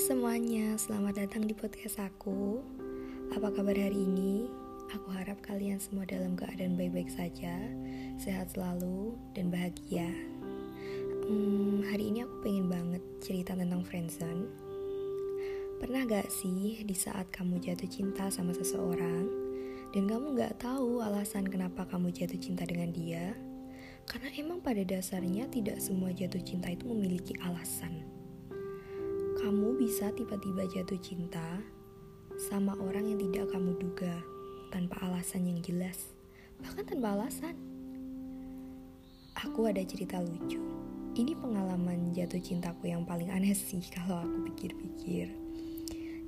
semuanya, selamat datang di podcast aku. Apa kabar hari ini? Aku harap kalian semua dalam keadaan baik-baik saja, sehat selalu, dan bahagia. Hmm, hari ini aku pengen banget cerita tentang friendzone. Pernah gak sih di saat kamu jatuh cinta sama seseorang, dan kamu gak tahu alasan kenapa kamu jatuh cinta dengan dia? Karena emang pada dasarnya tidak semua jatuh cinta itu memiliki alasan kamu bisa tiba-tiba jatuh cinta sama orang yang tidak kamu duga tanpa alasan yang jelas, bahkan tanpa alasan. Aku ada cerita lucu. Ini pengalaman jatuh cintaku yang paling aneh sih kalau aku pikir-pikir.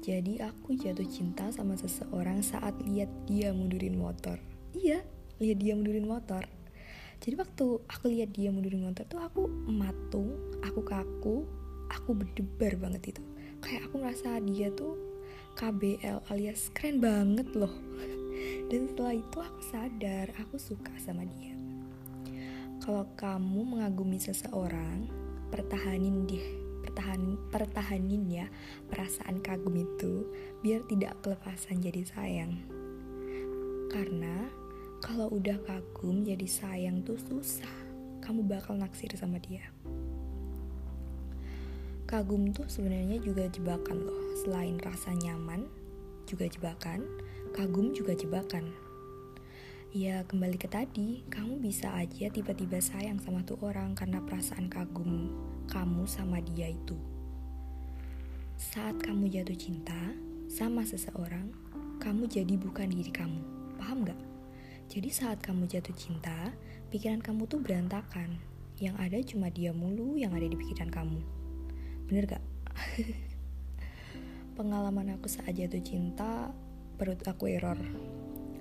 Jadi aku jatuh cinta sama seseorang saat lihat dia mundurin motor. Iya, lihat dia mundurin motor. Jadi waktu aku lihat dia mundurin motor tuh aku matung, aku kaku, aku berdebar banget itu. Kayak aku merasa dia tuh KBL alias keren banget loh. Dan setelah itu aku sadar aku suka sama dia. Kalau kamu mengagumi seseorang pertahanin deh pertahanin pertahanin ya perasaan kagum itu biar tidak kelepasan jadi sayang. Karena kalau udah kagum jadi sayang tuh susah. Kamu bakal naksir sama dia Kagum tuh sebenarnya juga jebakan loh. Selain rasa nyaman, juga jebakan. Kagum juga jebakan. Ya kembali ke tadi, kamu bisa aja tiba-tiba sayang sama tuh orang karena perasaan kagum kamu sama dia itu. Saat kamu jatuh cinta sama seseorang, kamu jadi bukan diri kamu. Paham gak? Jadi saat kamu jatuh cinta, pikiran kamu tuh berantakan. Yang ada cuma dia mulu yang ada di pikiran kamu bener gak? pengalaman aku saat jatuh cinta perut aku error.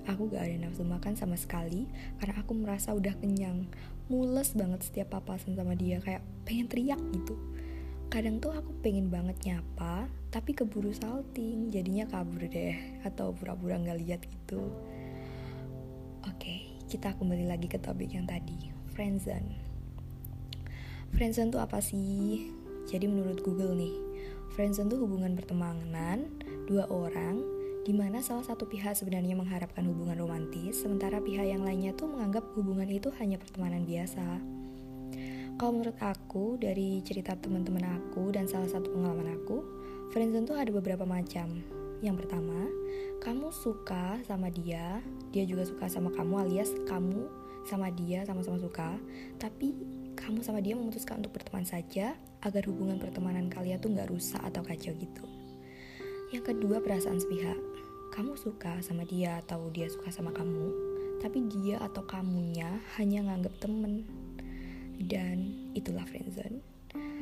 Aku gak ada nafsu makan sama sekali karena aku merasa udah kenyang. Mules banget setiap papasan sama dia kayak pengen teriak gitu. Kadang tuh aku pengen banget nyapa tapi keburu salting jadinya kabur deh atau pura-pura nggak lihat gitu. Oke kita kembali lagi ke topik yang tadi friendzone. Friendzone tuh apa sih jadi menurut Google nih, friendzone itu hubungan pertemanan dua orang di mana salah satu pihak sebenarnya mengharapkan hubungan romantis, sementara pihak yang lainnya tuh menganggap hubungan itu hanya pertemanan biasa. Kalau menurut aku, dari cerita teman-teman aku dan salah satu pengalaman aku, friendzone tuh ada beberapa macam. Yang pertama, kamu suka sama dia, dia juga suka sama kamu alias kamu sama dia sama-sama suka, tapi kamu sama dia memutuskan untuk berteman saja agar hubungan pertemanan kalian tuh nggak rusak atau kacau gitu. Yang kedua perasaan sepihak. Kamu suka sama dia atau dia suka sama kamu, tapi dia atau kamunya hanya nganggap temen. Dan itulah friendzone.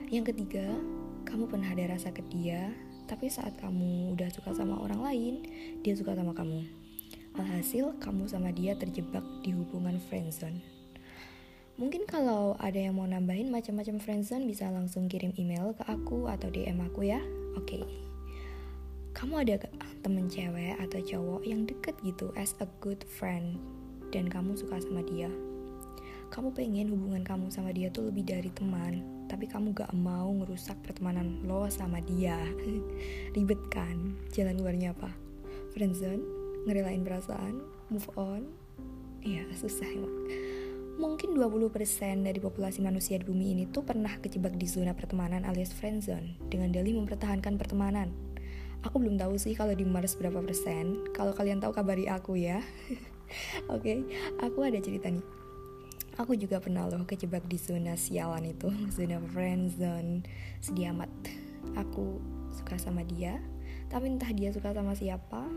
Yang ketiga, kamu pernah ada rasa ke dia, tapi saat kamu udah suka sama orang lain, dia suka sama kamu. Alhasil, kamu sama dia terjebak di hubungan friendzone. Mungkin kalau ada yang mau nambahin macam-macam friendzone bisa langsung kirim email ke aku atau DM aku ya. Oke. Okay. Kamu ada gak temen cewek atau cowok yang deket gitu as a good friend dan kamu suka sama dia? Kamu pengen hubungan kamu sama dia tuh lebih dari teman, tapi kamu gak mau ngerusak pertemanan lo sama dia. Ribet kan? Jalan luarnya apa? Friendzone? Ngerelain perasaan? Move on? Iya, susah emang mungkin 20% dari populasi manusia di bumi ini tuh pernah kejebak di zona pertemanan alias friendzone dengan dalih mempertahankan pertemanan. Aku belum tahu sih kalau di Mars berapa persen. Kalau kalian tahu kabari aku ya. Oke, okay, aku ada cerita nih. Aku juga pernah loh kejebak di zona sialan itu, zona friendzone. Sedih amat. Aku suka sama dia, tapi entah dia suka sama siapa.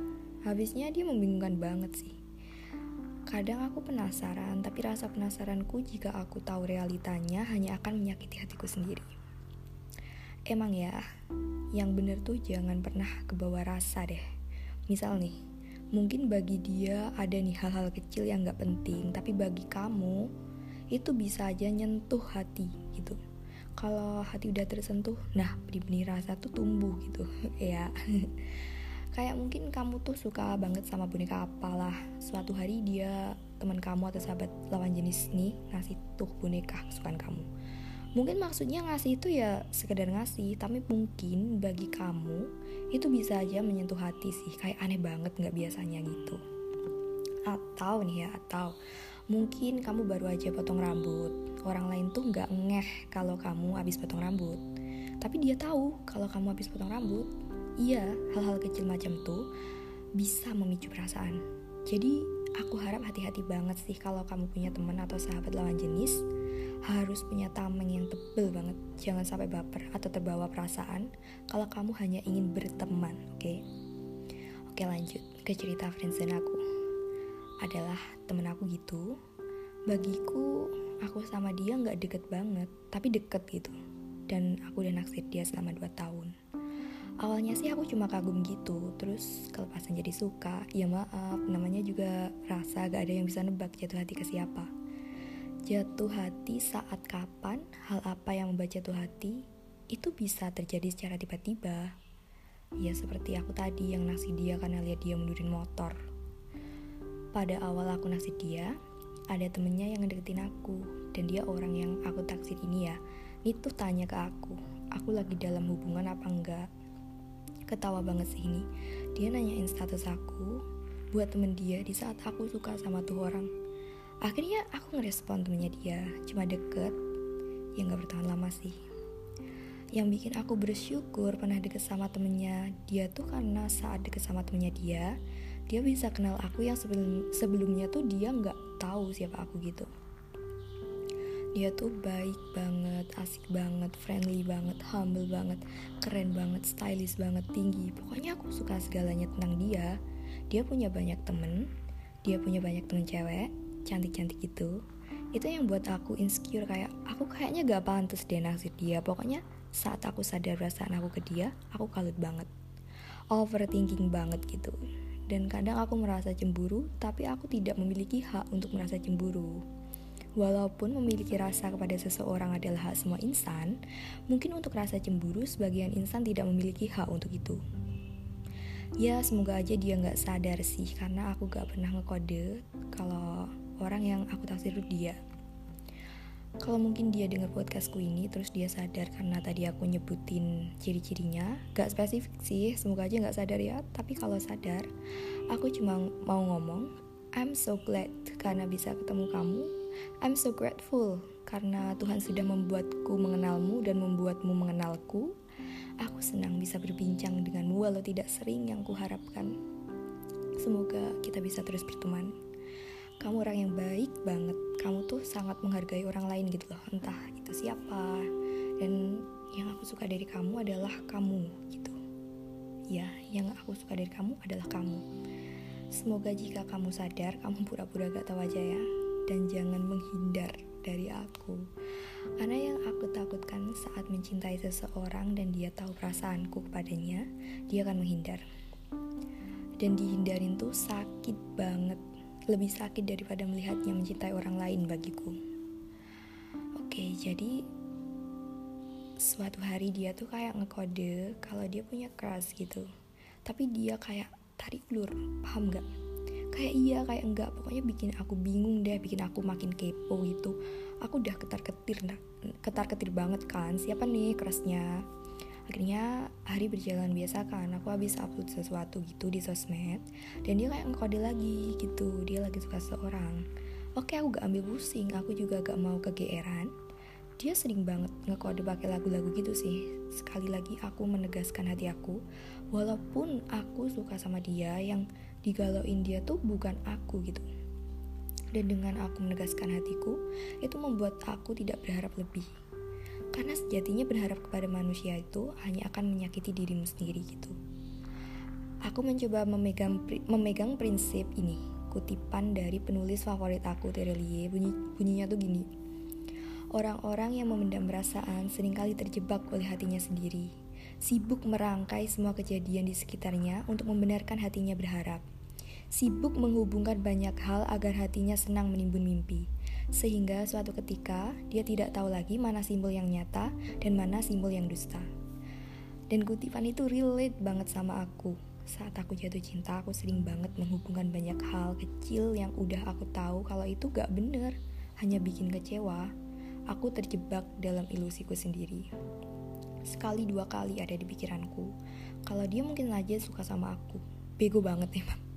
Habisnya dia membingungkan banget sih Kadang aku penasaran, tapi rasa penasaranku jika aku tahu realitanya hanya akan menyakiti hatiku sendiri. Emang ya, yang bener tuh jangan pernah kebawa rasa deh. Misal nih, mungkin bagi dia ada nih hal-hal kecil yang gak penting, tapi bagi kamu itu bisa aja nyentuh hati gitu. Kalau hati udah tersentuh, nah benih-benih rasa tuh tumbuh gitu, ya kayak mungkin kamu tuh suka banget sama boneka apalah. Suatu hari dia teman kamu atau sahabat lawan jenis nih ngasih tuh boneka kesukaan kamu. Mungkin maksudnya ngasih itu ya sekedar ngasih tapi mungkin bagi kamu itu bisa aja menyentuh hati sih. Kayak aneh banget nggak biasanya gitu. Atau nih ya atau mungkin kamu baru aja potong rambut. Orang lain tuh nggak ngeh kalau kamu habis potong rambut. Tapi dia tahu kalau kamu habis potong rambut iya hal-hal kecil macam tuh bisa memicu perasaan jadi aku harap hati-hati banget sih kalau kamu punya teman atau sahabat lawan jenis harus punya tameng yang tebel banget. Jangan sampai baper atau terbawa perasaan kalau kamu hanya ingin berteman, oke? Okay? Oke lanjut ke cerita friendzone aku. Adalah temen aku gitu. Bagiku, aku sama dia nggak deket banget, tapi deket gitu. Dan aku udah naksir dia selama 2 tahun. Awalnya sih aku cuma kagum gitu, terus kelepasan jadi suka. Ya maaf, namanya juga rasa gak ada yang bisa nebak jatuh hati ke siapa Jatuh hati saat kapan, hal apa yang membuat jatuh hati, itu bisa terjadi secara tiba-tiba. Ya seperti aku tadi yang naksir dia karena lihat dia mundurin motor. Pada awal aku naksir dia, ada temennya yang ngedeketin aku, dan dia orang yang aku taksir ini ya. Itu tanya ke aku, aku lagi dalam hubungan apa enggak. Ketawa banget sih ini. Dia nanyain status aku buat temen dia di saat aku suka sama tuh orang. Akhirnya aku ngerespon temennya dia cuma deket. Ya nggak bertahan lama sih. Yang bikin aku bersyukur pernah deket sama temennya dia tuh karena saat deket sama temennya dia dia bisa kenal aku yang sebelum sebelumnya tuh dia nggak tahu siapa aku gitu dia tuh baik banget, asik banget, friendly banget, humble banget, keren banget, stylish banget, tinggi. Pokoknya aku suka segalanya tentang dia. Dia punya banyak temen, dia punya banyak temen cewek, cantik-cantik itu itu yang buat aku insecure kayak aku kayaknya gak pantas deh naksir dia. Pokoknya saat aku sadar perasaan aku ke dia aku kalut banget. Overthinking banget gitu. Dan kadang aku merasa cemburu tapi aku tidak memiliki hak untuk merasa cemburu Walaupun memiliki rasa kepada seseorang adalah hak semua insan, mungkin untuk rasa cemburu sebagian insan tidak memiliki hak untuk itu. Ya semoga aja dia nggak sadar sih karena aku gak pernah ngekode kalau orang yang aku taksir dia. Kalau mungkin dia dengar podcastku ini terus dia sadar karena tadi aku nyebutin ciri-cirinya gak spesifik sih semoga aja gak sadar ya. Tapi kalau sadar aku cuma mau ngomong I'm so glad karena bisa ketemu kamu I'm so grateful karena Tuhan sudah membuatku mengenalmu dan membuatmu mengenalku. Aku senang bisa berbincang denganmu walau tidak sering yang kuharapkan. Semoga kita bisa terus berteman. Kamu orang yang baik banget. Kamu tuh sangat menghargai orang lain gitu loh. Entah itu siapa. Dan yang aku suka dari kamu adalah kamu gitu. Ya yang aku suka dari kamu adalah kamu. Semoga jika kamu sadar kamu pura-pura gak tahu aja ya dan jangan menghindar dari aku karena yang aku takutkan saat mencintai seseorang dan dia tahu perasaanku kepadanya dia akan menghindar dan dihindarin tuh sakit banget lebih sakit daripada melihatnya mencintai orang lain bagiku. Oke, jadi suatu hari dia tuh kayak ngekode kalau dia punya crush gitu. Tapi dia kayak tarik ulur, paham gak? Kayak iya, kayak enggak. Pokoknya bikin aku bingung deh, bikin aku makin kepo gitu. Aku udah ketar-ketir, ketar-ketir banget kan. Siapa nih crushnya? akhirnya hari berjalan biasa kan aku habis upload sesuatu gitu di sosmed dan dia kayak ngekode lagi gitu dia lagi suka seorang oke aku gak ambil pusing aku juga gak mau kegeeran dia sering banget ngekode pakai lagu-lagu gitu sih sekali lagi aku menegaskan hati aku walaupun aku suka sama dia yang digalauin dia tuh bukan aku gitu dan dengan aku menegaskan hatiku itu membuat aku tidak berharap lebih karena sejatinya berharap kepada manusia itu hanya akan menyakiti dirimu sendiri gitu. Aku mencoba memegang memegang prinsip ini, kutipan dari penulis favorit aku Terelie, bunyi, bunyinya tuh gini. Orang-orang yang memendam perasaan sering kali terjebak oleh hatinya sendiri, sibuk merangkai semua kejadian di sekitarnya untuk membenarkan hatinya berharap. Sibuk menghubungkan banyak hal agar hatinya senang menimbun mimpi sehingga suatu ketika dia tidak tahu lagi mana simbol yang nyata dan mana simbol yang dusta. Dan kutipan itu relate banget sama aku. Saat aku jatuh cinta, aku sering banget menghubungkan banyak hal kecil yang udah aku tahu kalau itu gak bener, hanya bikin kecewa. aku terjebak dalam ilusiku sendiri. Sekali dua kali ada di pikiranku, kalau dia mungkin aja suka sama aku. Bego banget emang.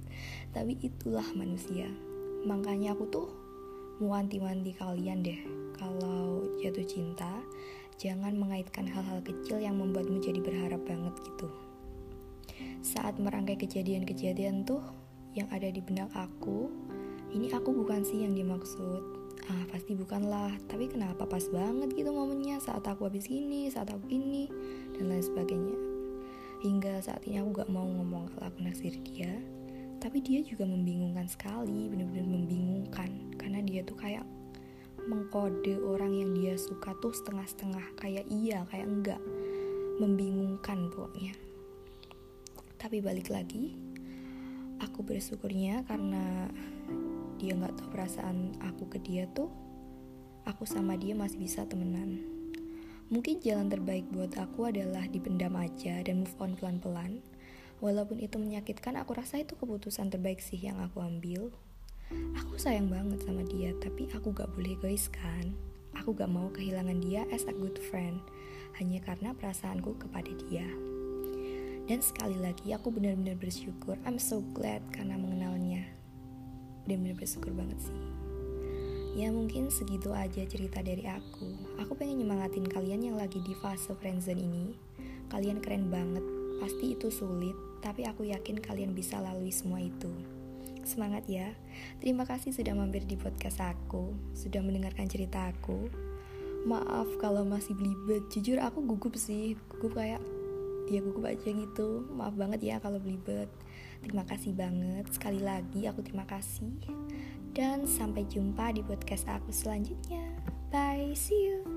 Tapi itulah manusia. Makanya aku tuh mau wanti-wanti kalian deh. Kalau jatuh cinta, jangan mengaitkan hal-hal kecil yang membuatmu jadi berharap banget gitu. Saat merangkai kejadian-kejadian tuh yang ada di benak aku, ini aku bukan sih yang dimaksud. Ah, pasti bukanlah. Tapi kenapa pas banget gitu momennya saat aku habis ini, saat aku ini, dan lain sebagainya. Hingga saat ini aku gak mau ngomong kalau aku naksir dia, tapi dia juga membingungkan sekali, bener-bener membingungkan. Karena dia tuh kayak mengkode orang yang dia suka tuh setengah-setengah, kayak iya, kayak enggak. Membingungkan pokoknya. Tapi balik lagi, aku bersyukurnya karena dia nggak tahu perasaan aku ke dia tuh aku sama dia masih bisa temenan mungkin jalan terbaik buat aku adalah dipendam aja dan move on pelan-pelan walaupun itu menyakitkan aku rasa itu keputusan terbaik sih yang aku ambil. Aku sayang banget sama dia tapi aku gak boleh egois kan? Aku gak mau kehilangan dia as a good friend hanya karena perasaanku kepada dia. Dan sekali lagi aku benar-benar bersyukur. I'm so glad karena mengenalnya. Bener-bener bersyukur banget sih. Ya mungkin segitu aja cerita dari aku. Aku pengen nyemangatin kalian yang lagi di fase friendzone ini. Kalian keren banget pasti itu sulit tapi aku yakin kalian bisa lalui semua itu. Semangat ya. Terima kasih sudah mampir di podcast aku sudah mendengarkan cerita aku. Maaf kalau masih belibet. Jujur aku gugup sih. Gugup kayak ya gugup aja gitu. Maaf banget ya kalau belibet. Terima kasih banget. Sekali lagi aku terima kasih. Dan sampai jumpa di podcast aku selanjutnya. Bye, see you.